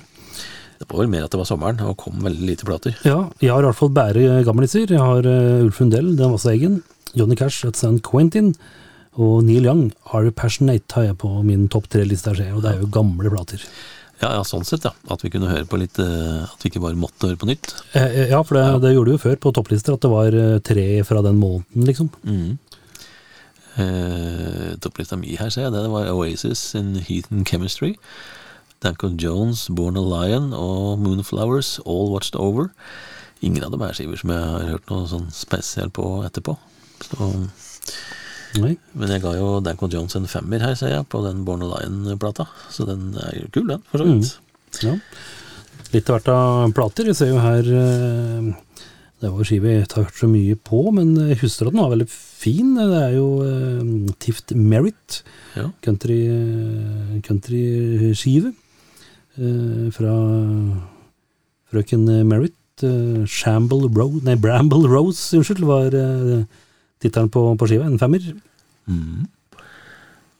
Det var vel mer at det var sommeren, og kom veldig lite plater. Ja, jeg har i hvert fall bare gamliser. Jeg har uh, Ulf Lundell, Den Vasse Eggen, Johnny Cash at St. Quentin, og Neil Young, Are You Passionate, har jeg på min topp tre-liste og det er jo gamle plater. Ja, ja, sånn sett, ja. At vi kunne høre på litt eh, At vi ikke bare måtte høre på nytt. Eh, ja, for det, det gjorde vi jo før på topplister, at det var tre fra den måneden, liksom. Eh, Topplista mi her, ser jeg, det var Oasis in Heathen Chemistry. Danko Jones, Born a Lion og Moonflowers, All Watched Over. Ingen av dem er skiver som jeg har hørt noe sånn spesielt på etterpå. Så, Nei. men jeg ga jo Danko Jones en femmer her, ser jeg, på den Born a Lion-plata. Så den er jo kul, den, for så vidt. Ja. Litt av hvert av plater. Vi ser jo her eh, Det var skive jeg ikke har hørt så mye på, men jeg husker at den var veldig fin. Det er jo eh, Tift Merit, Ja. country, eh, countryskive eh, fra frøken Merritt. eh, Shamble Rose Nei, Bramble Rose, unnskyld, var eh, tittelen på, på skiva. En femmer. Mm.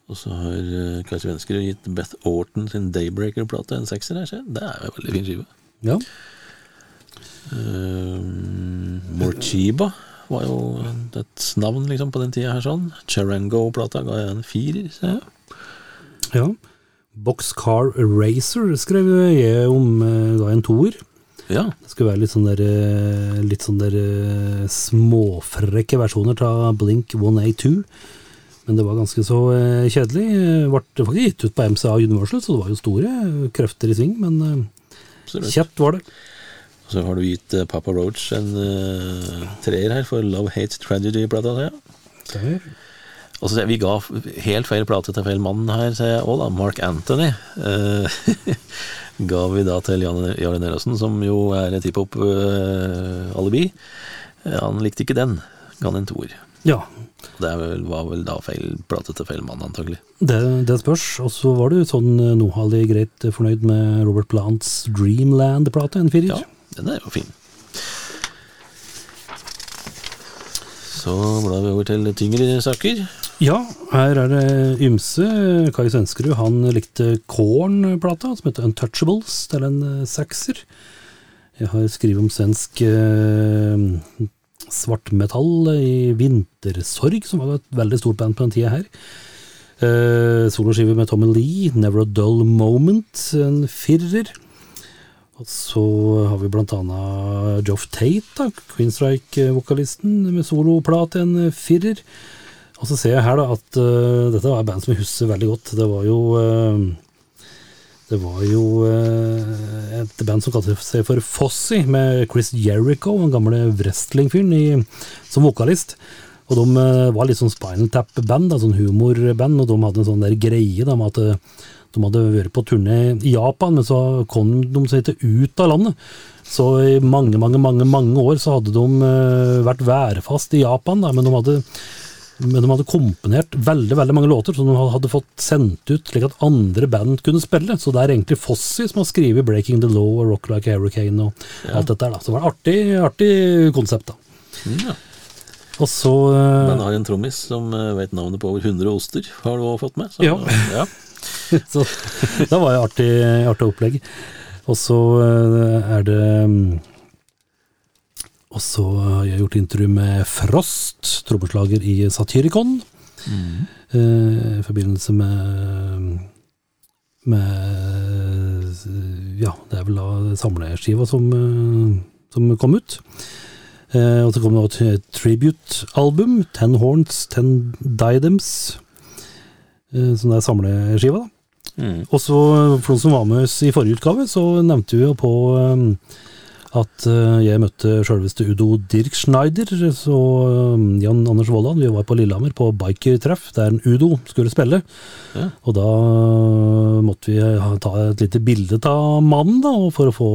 Og så har uh, Kai Svensker gitt Beth Orton sin Daybreaker-plate en sekser. Det er jo en veldig fin skive. Ja. Uh, Morchiba var jo et navn liksom på den tida her sånn. Charango-plata ga jeg en firer, ser jeg. ja. Boxcar Racer skrev jeg om, da ga jeg en toer. Ja, Det skulle være litt sånn der, eh, litt sånn der eh, småfrekke versjoner av Blink 182. Men det var ganske så eh, kjedelig. Det ble faktisk gitt ut på MCA Universal, så det var jo store krefter i sving, men eh, absolutt. kjett var det. Og så har du gitt Papa Roach en uh, treer her for Love Hate Tragedy-plata, Ja. Og så Vi ga helt feil plate til feil mann her, ser jeg òg, da. Mark Anthony. uh, [LAUGHS] ga vi da til Jarle Nerøsen, som jo er et hiphop-alibi. han likte ikke den. Ga han en toer. Ja, Det var vel da feil plate til feil mann, antagelig. det, det spørs. Og så var du sånn eh, nohalig greit fornøyd med Robert Plants Dreamland-plate, en firer. Ja, den er jo fin. Så blar vi over til tyngre saker. Ja, her er det ymse. Kai Svenskerud han likte Korn-plata, som heter Untouchables, til en eh, sekser. Jeg har skrevet om svensk eh, svartmetall i Vintersorg, som var et veldig stort band på den tida her. Eh, Soloskive med Tommy Lee, Never a Dull Moment, en firer. Og så har vi blant annet Joff Tate, da, Queenstrike-vokalisten, med soloplat en firer. Og så ser jeg her da at uh, dette var et band som jeg husker veldig godt. Det var jo uh, Det var jo øh, et band som kalte seg for Fossi, med Chris Jericho, den gamle wrestlingfyren, som vokalist. Og de var litt sånn Spinal Tap-band, sånn humorband, og de hadde en sånn der greie da, med at de hadde vært på turné i Japan, men så kom de seg ikke ut av landet. Så i mange, mange, mange mange år så hadde de øh, vært værfast i Japan, da, men de hadde Men de hadde komponert veldig veldig mange låter som de hadde fått sendt ut slik at andre band kunne spille. Så det er egentlig Fossi som har skrevet 'Breaking the Law' og 'Rock Like a Hurricane' og alt dette der. da. Så det var et artig, artig konsept. da. Ja. Og så eh, Men har en trommis som eh, vet navnet på over 100 oster, har du også fått med. Så, Ja. ja. [LAUGHS] Så det var jo artig, artig opplegg. Og så eh, er det mm, Og så har jeg gjort intervju med Frost, trommeslager i Satyricon. mm. I forbindelse med Med Ja, det er vel da samleskiva som, eh, som kom ut. Eh, og så kom det også et tribute-album, Ten Horns, Ten Diadems, eh, som det er samleskiva, da. Mm. Og så, for noen som var med oss i forrige utgave, så nevnte vi jo på um, at uh, jeg møtte sjølveste Udo Dirk Schneider, så um, Jan Anders Vollan, vi var på Lillehammer på bikertreff der en Udo skulle spille. Ja. Og da uh, måtte vi ha, ta et lite bilde av mannen, da, og for å få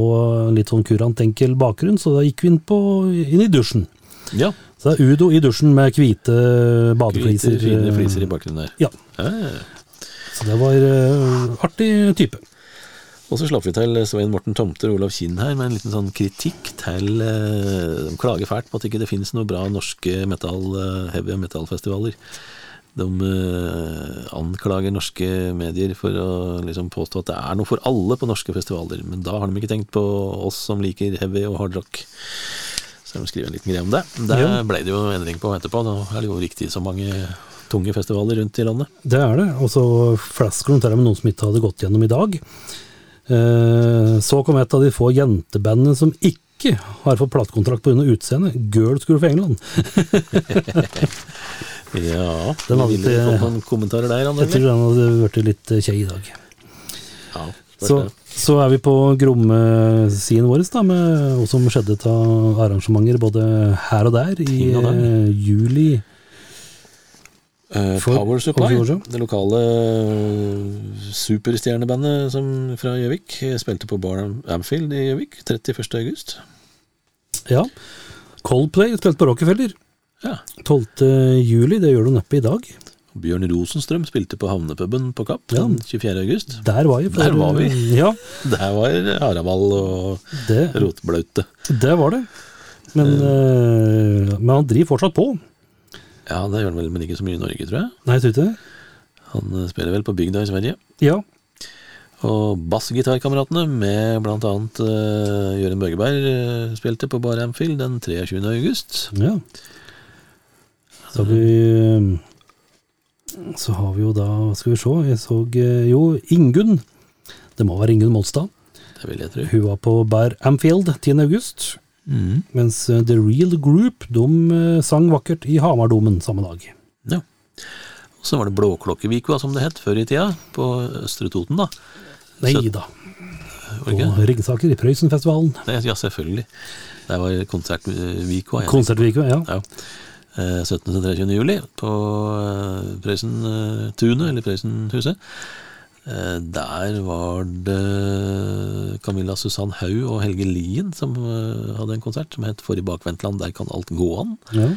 litt sånn kurant enkel bakgrunn, så da gikk vi inn, på, inn i dusjen. ja. Så det er Udo i dusjen med hvite Hvite, badefliser. fine uh, fliser i bakgrunnen der. Ja. Så det var uh, artig type. Og så slapp vi til Svein Morten Tomter og Olav Kinn her med en liten sånn kritikk til eh, De klager fælt på at ikke det finnes noe bra norske metal, eh, heavy metal-festivaler. De anklager norske medier for å liksom påstå at det er noe for alle på norske festivaler, men da har de ikke tenkt på oss som liker heavy og hardrock. Så de skriver en liten greie om det. Det ble det jo endring på etterpå. Nå er det jo riktig så mange tunge festivaler rundt i landet. Det er det. Og så flasker de til med noen som ikke hadde gått gjennom i dag. Eh, Så kom et av de få jentebandene som ikke har fått platekontrakt pga. utseendet. Girls Group England. [LAUGHS] Ja, [LAUGHS] Den hadde ikke- fått noen kommentarer der, Jeg tror den hadde blitt litt eh, kjei i dag. Ja, Så, så er vi på Gromme-siden vår, da, med hva som skjedde av arrangementer både her og der i og juli. For- Power Supply, det lokale eh, superstjernebandet som fra Gjøvik, spilte på Bar Amfield i Gjøvik 31. august. Ja. Coldplay spilte på Rockefeller Ja. 12. juli. Det gjør du neppe i dag. Bjørn Rosenstrøm spilte på havnepuben på Kapp Ja. den 24. august. Der var jeg. Der var vi. Ja, [LAUGHS] Der var Haravall og det, rotblaute. Det var det. Men, uh, men han driver fortsatt på. Ja, det gjør han vel, men ikke så mye i Norge, tror jeg. Nei, tror ikke det. Han eh, spiller vel på bygda i Sverige. Ja. Og bassgitarkameratene med blant annet eh, Jørund Børgeberg eh, spilte på Bar Amfield den 23. august. ja. Så har vi Så har vi jo da Hva skal vi se? Jeg så jo Ingunn. Det må være Ingunn Molstad. Det vil jeg tro. Hun var på Bar Amfield 10. august. Mens eh, The Real Group de eh, sang vakkert i Hamardomen samme dag. Ja. Og så var det Blåklokkevikua, som det het før i tida, på Østre Toten, da. Nei Så- da. På Ringsaker i Prøysenfestivalen. Ja, selvfølgelig. Det var konsertvikua. ja. Konsertvika, ja. Ja. Eh, 17. til 23. juli på eh, Prøysentunet, eller Prøysenhuset. Eh, Der var det Camilla Susann Haug og Helge Lien som eh, hadde en konsert som het For i bakvendtland, der kan alt gå an. ja.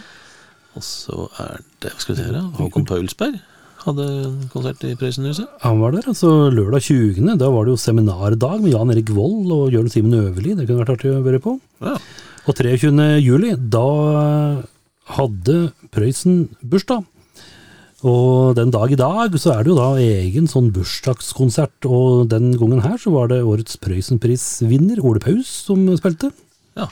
Og så er det hva skal vi se her, Håkon Paulsberg hadde en konsert i Prøysenhuset. Han var der, altså lørdag 20. Da var det jo seminardag med Jan Erik Vold og Jørn Simen Øverli. Det kunne vært artig å være på. Ja. Og 23. juli, da hadde Prøysen bursdag. Og den dag i dag så er det jo da egen sånn bursdagskonsert, og den gangen her så var det årets Prøysenprisvinner Ole Paus som spilte. ja.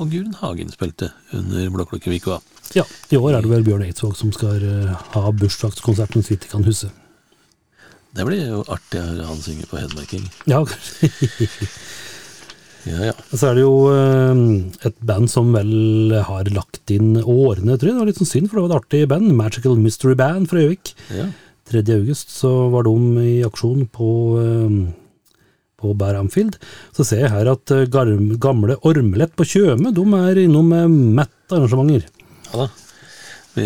Og Guren Hagen spilte under Blåklokkevika. Ja, i år er det vel Bjørn Eidsvåg som skal eh, ha bursdagskonserten så vidt jeg kan huske. Det blir jo artig å høre han synge på hedmarking. Ja, [LAUGHS] Ja, ja. Så er det jo eh, et band som vel har lagt inn årene, tror jeg. Det var litt sånn synd, for det var et artig band. Magical Mystery Band fra Gjøvik. ja. 3. august så var de i aksjon på, eh, på Bær Amfield. Så ser jeg her at eh, gamle Ormelett på Tjøme de er innom med matt arrangementer. ja da. Vi,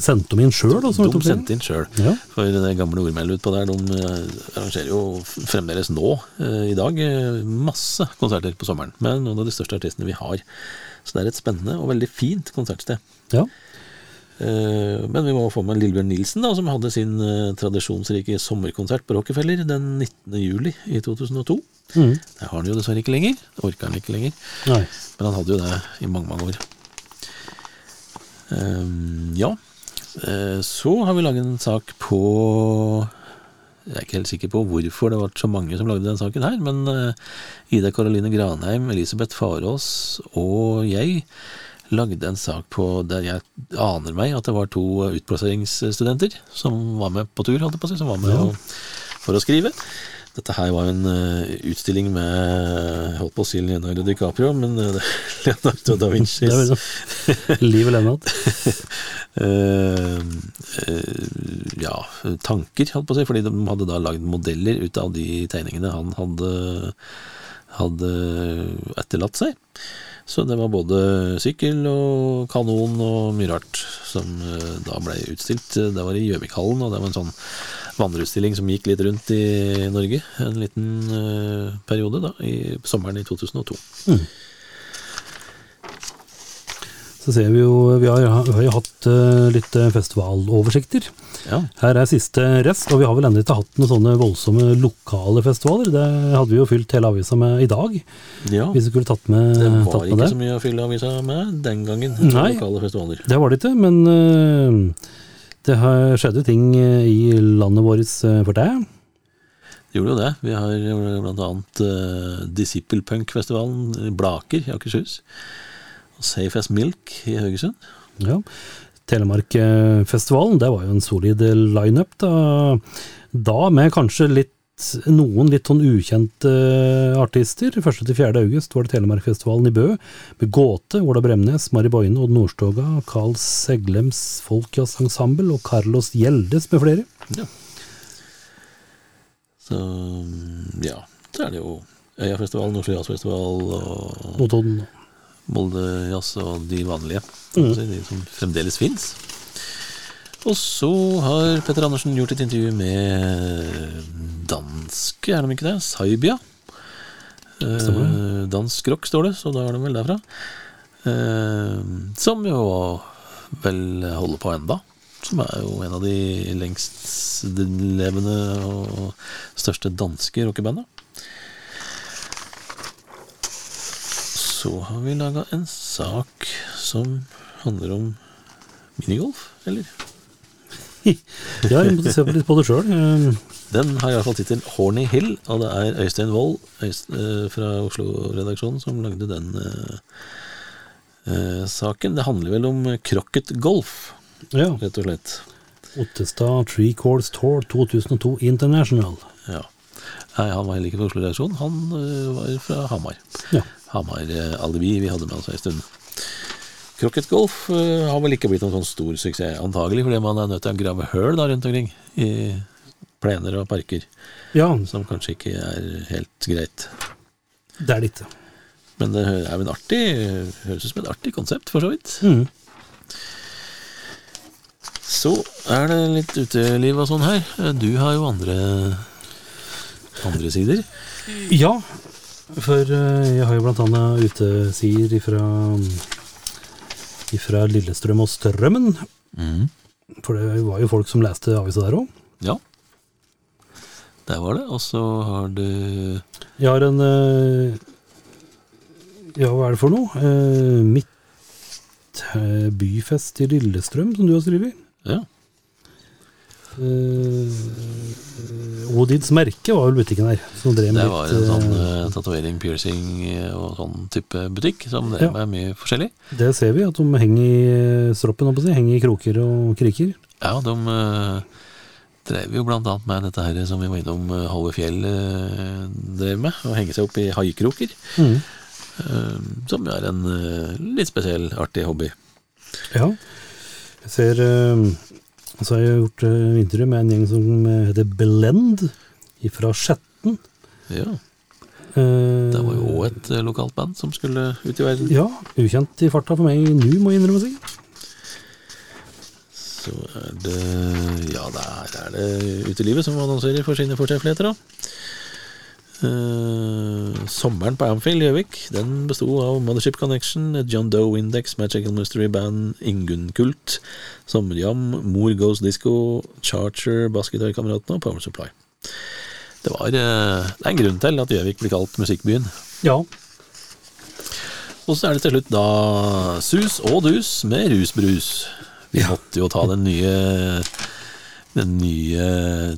Sendte de inn sjøl? de sendte inn sjøl. Ja. For det gamle ordmeldet utpå der, de eh, arrangerer jo fremdeles nå, eh, i dag, eh, masse konserter på sommeren. Med noen av de største artistene vi har. Så det er et spennende og veldig fint konsertsted. ja. Men vi må få med Lillebjørn Nilsen, da, som hadde sin tradisjonsrike sommerkonsert på Rockefeller den 19. juli i 2002. Mhm. Det har han jo dessverre ikke lenger. Orker han ikke lenger. Nei. Men han hadde jo det i mange, mange år. Ehm, ja. Eh, så har vi laget en sak på Jeg er ikke helt sikker på hvorfor det var så mange som lagde den saken her, men eh, Ida Karoline Granheim, Elisabeth Farås og jeg lagde en sak på der jeg aner meg at det var to utplasseringsstudenter som var med på tur, holdt jeg på å si, som var med å- for å skrive. Dette her var en uh, utstilling med jeg holdt på å si Leonardo DiCaprio, men uh, Leonardo da Vinci. Det er sånn. Livet Lennart. uh, [LAUGHS] eh, ja, tanker, holdt på å si, fordi de hadde da lagd modeller ut av de tegningene han hadde, hadde etterlatt seg. Så det var både sykkel og kanon og mye rart som eh, da ble utstilt. Det var i Gjøvikhallen, og det var en sånn vandreutstilling som gikk litt rundt i Norge en liten uh, periode da, i sommeren i 2002. Så ser vi jo Vi har, vi har jo hatt uh, litt eh, festivaloversikter. Ja, Her er siste rest, og vi har vel ennå ikke hatt noen sånne voldsomme lokale festivaler. Det hadde vi jo fylt hele avisa med i dag, ja. hvis vi skulle tatt med Det tatt var med ikke det. så mye å fylle avisa med den gangen. Nei. Lokale festivaler. Det var det ikke, men eh, det har skjedd ting eh, i landet vårt eh, for deg? Det gjorde jo det. Vi har bl.a. uh, Disippelpunkfestivalen i Blaker i Akershus. Og Safe as Milk i Haugesund. Ja. Telemarkfestivalen, det var jo en solid lineup, da. Da med kanskje litt noen litt sånn ukjente artister. 1.-4. august var det Telemarkfestivalen i Bø, med Gåte, Ola Bremnes, Mari Boine, Odd Nordstoga, Carl Seglems Folkjazzensemble og Carlos Gjeldes med flere. Ja. Så ja, så er det jo Øyafestivalen, Nordsjø Jazzfestival og Notodden. Molde Jazz og de vanlige. Mm. De som fremdeles fins. Og så har Petter Andersen gjort et intervju med danske, er de ikke det? Saibia. Eh, dansk rock, står det, så da er de vel derfra. Eh, som jo vel holder på enda. Som er jo en av de lengstlevende og største danske rockebanda. Så har vi laga en sak som handler om minigolf, eller? [LAUGHS] Ja, jeg måtte se på litt på det sjøl. Den har i hvert fall tittelen Horny Hill, og det er Øystein Wold eh, fra Oslo-redaksjonen som lagde den uh, uh, saken. Det handler vel om Crocket Golf, Ja. rett og slett. Ottestad Tree Course Tour 2002 International. Ja. Nei, han var heller ikke fra Oslo-redaksjonen, han uh, var fra Hamar. Ja. Hamar eh, alibi vi hadde med oss ei stund. Crocket Golf eh, har vel ikke blitt noen sånn stor suksess, antagelig fordi man er nødt til å grave høl da rundt omkring i plener og parker, ja, som kanskje ikke er helt greit. det er det ikke. Men det er en artig høres ut som et artig konsept, for så vidt. Mm. Så er det litt uteliv og sånn her. Du har jo andre andre sider. Ja, for eh, jeg har jo blant annet utesider ifra, ifra Lillestrøm og Strømmen. For det var jo folk som leste avisa der òg. Ja. Der var det. Og så har du Jeg har en eh, Ja, hva er det for noe? Eh, Mitt eh, byfest i Lillestrøm, som du har skrevet. Ja. Eh, Odins merke var vel butikken her. Som drev Det var en litt, sånn uh, tatovering, piercing og sånn type butikk som drev Ja. med mye forskjellig. Det ser vi, at de henger i stroppen, si. Henger i kroker og kriker. Ja, de uh, drev jo blant annet med dette her som vi var innom uh, Halve Fjell uh, drev med, å henge seg opp i haikroker. Mm. som er en litt spesiell, artig hobby. Ja. Jeg ser Så har jeg gjort uh, intervju med en gjeng som eh, heter Blend fra Skjetten. Ja, Uh, Det var jo òg et lokalt band som skulle ut i verden. Ja, ukjent i farta for meg nå, må jeg innrømme seg. Så er det Ja, der er det utelivet som annonserer for sine fortreffeligheter, da. Eh, sommeren på Amfield Gjøvik Den besto av Mothership Connection, John Doe Index, Magical Mystery Band, Ingunn Kult, Sommerjam, Mor Goes Disco, Charger, Basketøykameratene og Power Supply. Det, var, uh, det er en grunn til at Gjøvik blir kalt musikkbyen. Ja. Og så er det til slutt da sus og dus med rusbrus. Vi måtte jo ta den nye den nye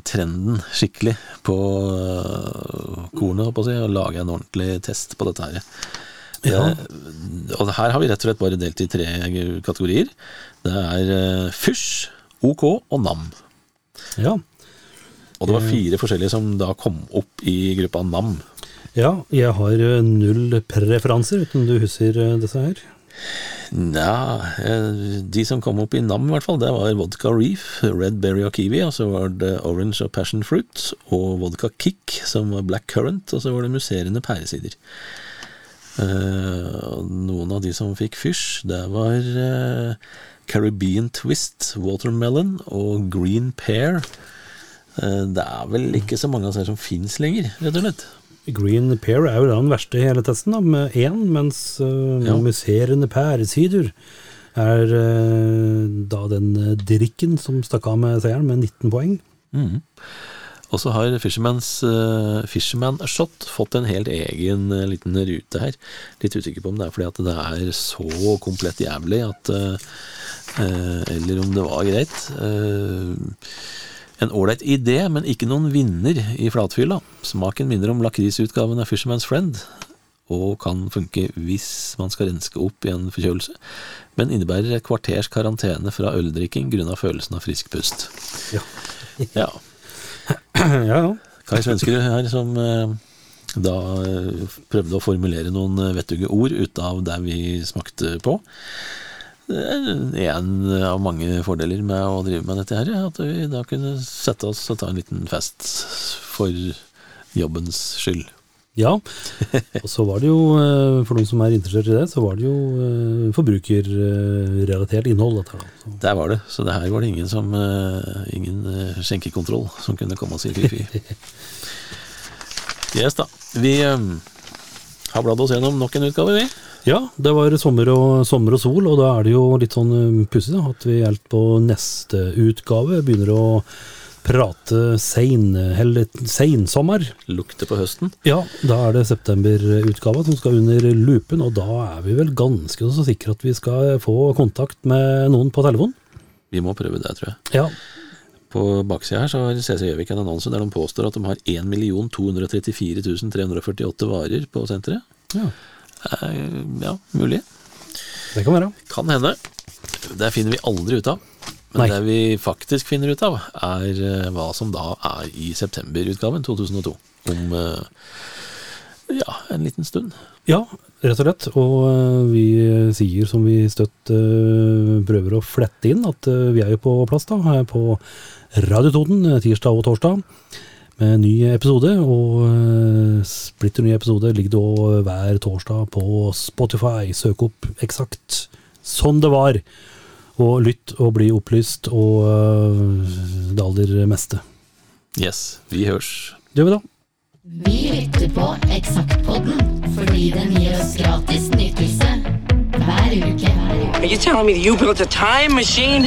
trenden skikkelig på øh, kornet, holdt på å si, og lage en ordentlig test på dette her. Ja. Og her har vi rett og slett bare delt i tre kategorier. Det er øh, fysj, OK og nam. Ja. Og det var fire forskjellige som da kom opp i gruppa nam. ja, jeg har eh, null preferanser, uten du husker eh, disse her. Nja, eh, de som kom opp i nam i hvert fall, det var vodka reef, red berry og kiwi, og så var det orange og passion fruit, og vodka kick, som var black currant, og så var det musserende pæresider. Eh, noen av de som fikk fysj, det var eh, Caribbean twist, watermelon og green pear. Det er vel ikke så mange av disse som fins lenger, rett og slett. Green pear er jo da den verste i hele testen, da, med én, mens uh, Ja. musserende pæresider er uh, da den eh, drikken som stakk av med seieren, med 19 poeng. Mm. Og så har Fisherman's, uh, Fisherman Shot fått en helt egen uh, liten rute her. Litt usikker på om det er fordi at det er så komplett jævlig at uh, Eller om det var greit. En ålreit idé, men ikke noen vinner i flatfylla. Smaken minner om lakrisutgaven av Fisherman's Friend, og kan funke hvis man skal renske opp i en forkjølelse, men innebærer et kvarters karantene fra øldrikking grunna følelsen av frisk pust. Ja. Ja. [CLEARS THROAT] ja, ja. Kai Svenskerud her som eh, da eh, prøvde å formulere noen eh, vettuge ord ut av det vi smakte på. Det er en av mange fordeler med å drive med dette her, at vi da kunne sette oss og ta en liten fest for jobbens skyld. Ja, og så var det jo, eh, for noen som er interessert i det, så var det jo eh, forbrukerrelatert innhold. Dette, da. Der var det, så det her var det ingen som eh, Ingen skjenkekontroll som kunne komme og si fy-fy. [LAUGHS] Yes da. Vi har bladd oss gjennom nok en utgave, vi. Ja, det var sommer og, sommer og sol, og da er det jo litt sånn eh, pussig at vi helt på neste utgave begynner å prate sein, eller seinsommer. Lukter på høsten. Ja, da er det septemberutgava som skal under lupen, og da er vi vel ganske så sikre at vi skal få kontakt med noen på telefon. Vi må prøve det, tror jeg. Ja, På baksida her så har CC Gjøvik en annonse der de påstår at de har 1 234 348 varer på senteret. ja, Ja, mulig. det kan være. Kan hende. Det finner vi aldri ut av. Men Nei. det vi faktisk finner ut av, er eh, hva som da er i septemberutgaven 2002. Om eh, ja, en liten stund. Ja, rett og slett. Og vi sier som vi støtt prøver å flette inn, at vi er jo på plass da, her på Radio Toten tirsdag og torsdag med en ny episode. Og splitter ny episode ligger da hver torsdag på Spotify. Søk opp eksakt sånn det var. Og lytt og bli opplyst og øh, det aller meste. Yes, vi hørs. Det gjør vi da. Vi lytter på Eksaktpodden fordi den gir oss gratis nytelse hver uke. Hver uke. Are you telling me you built a time machine?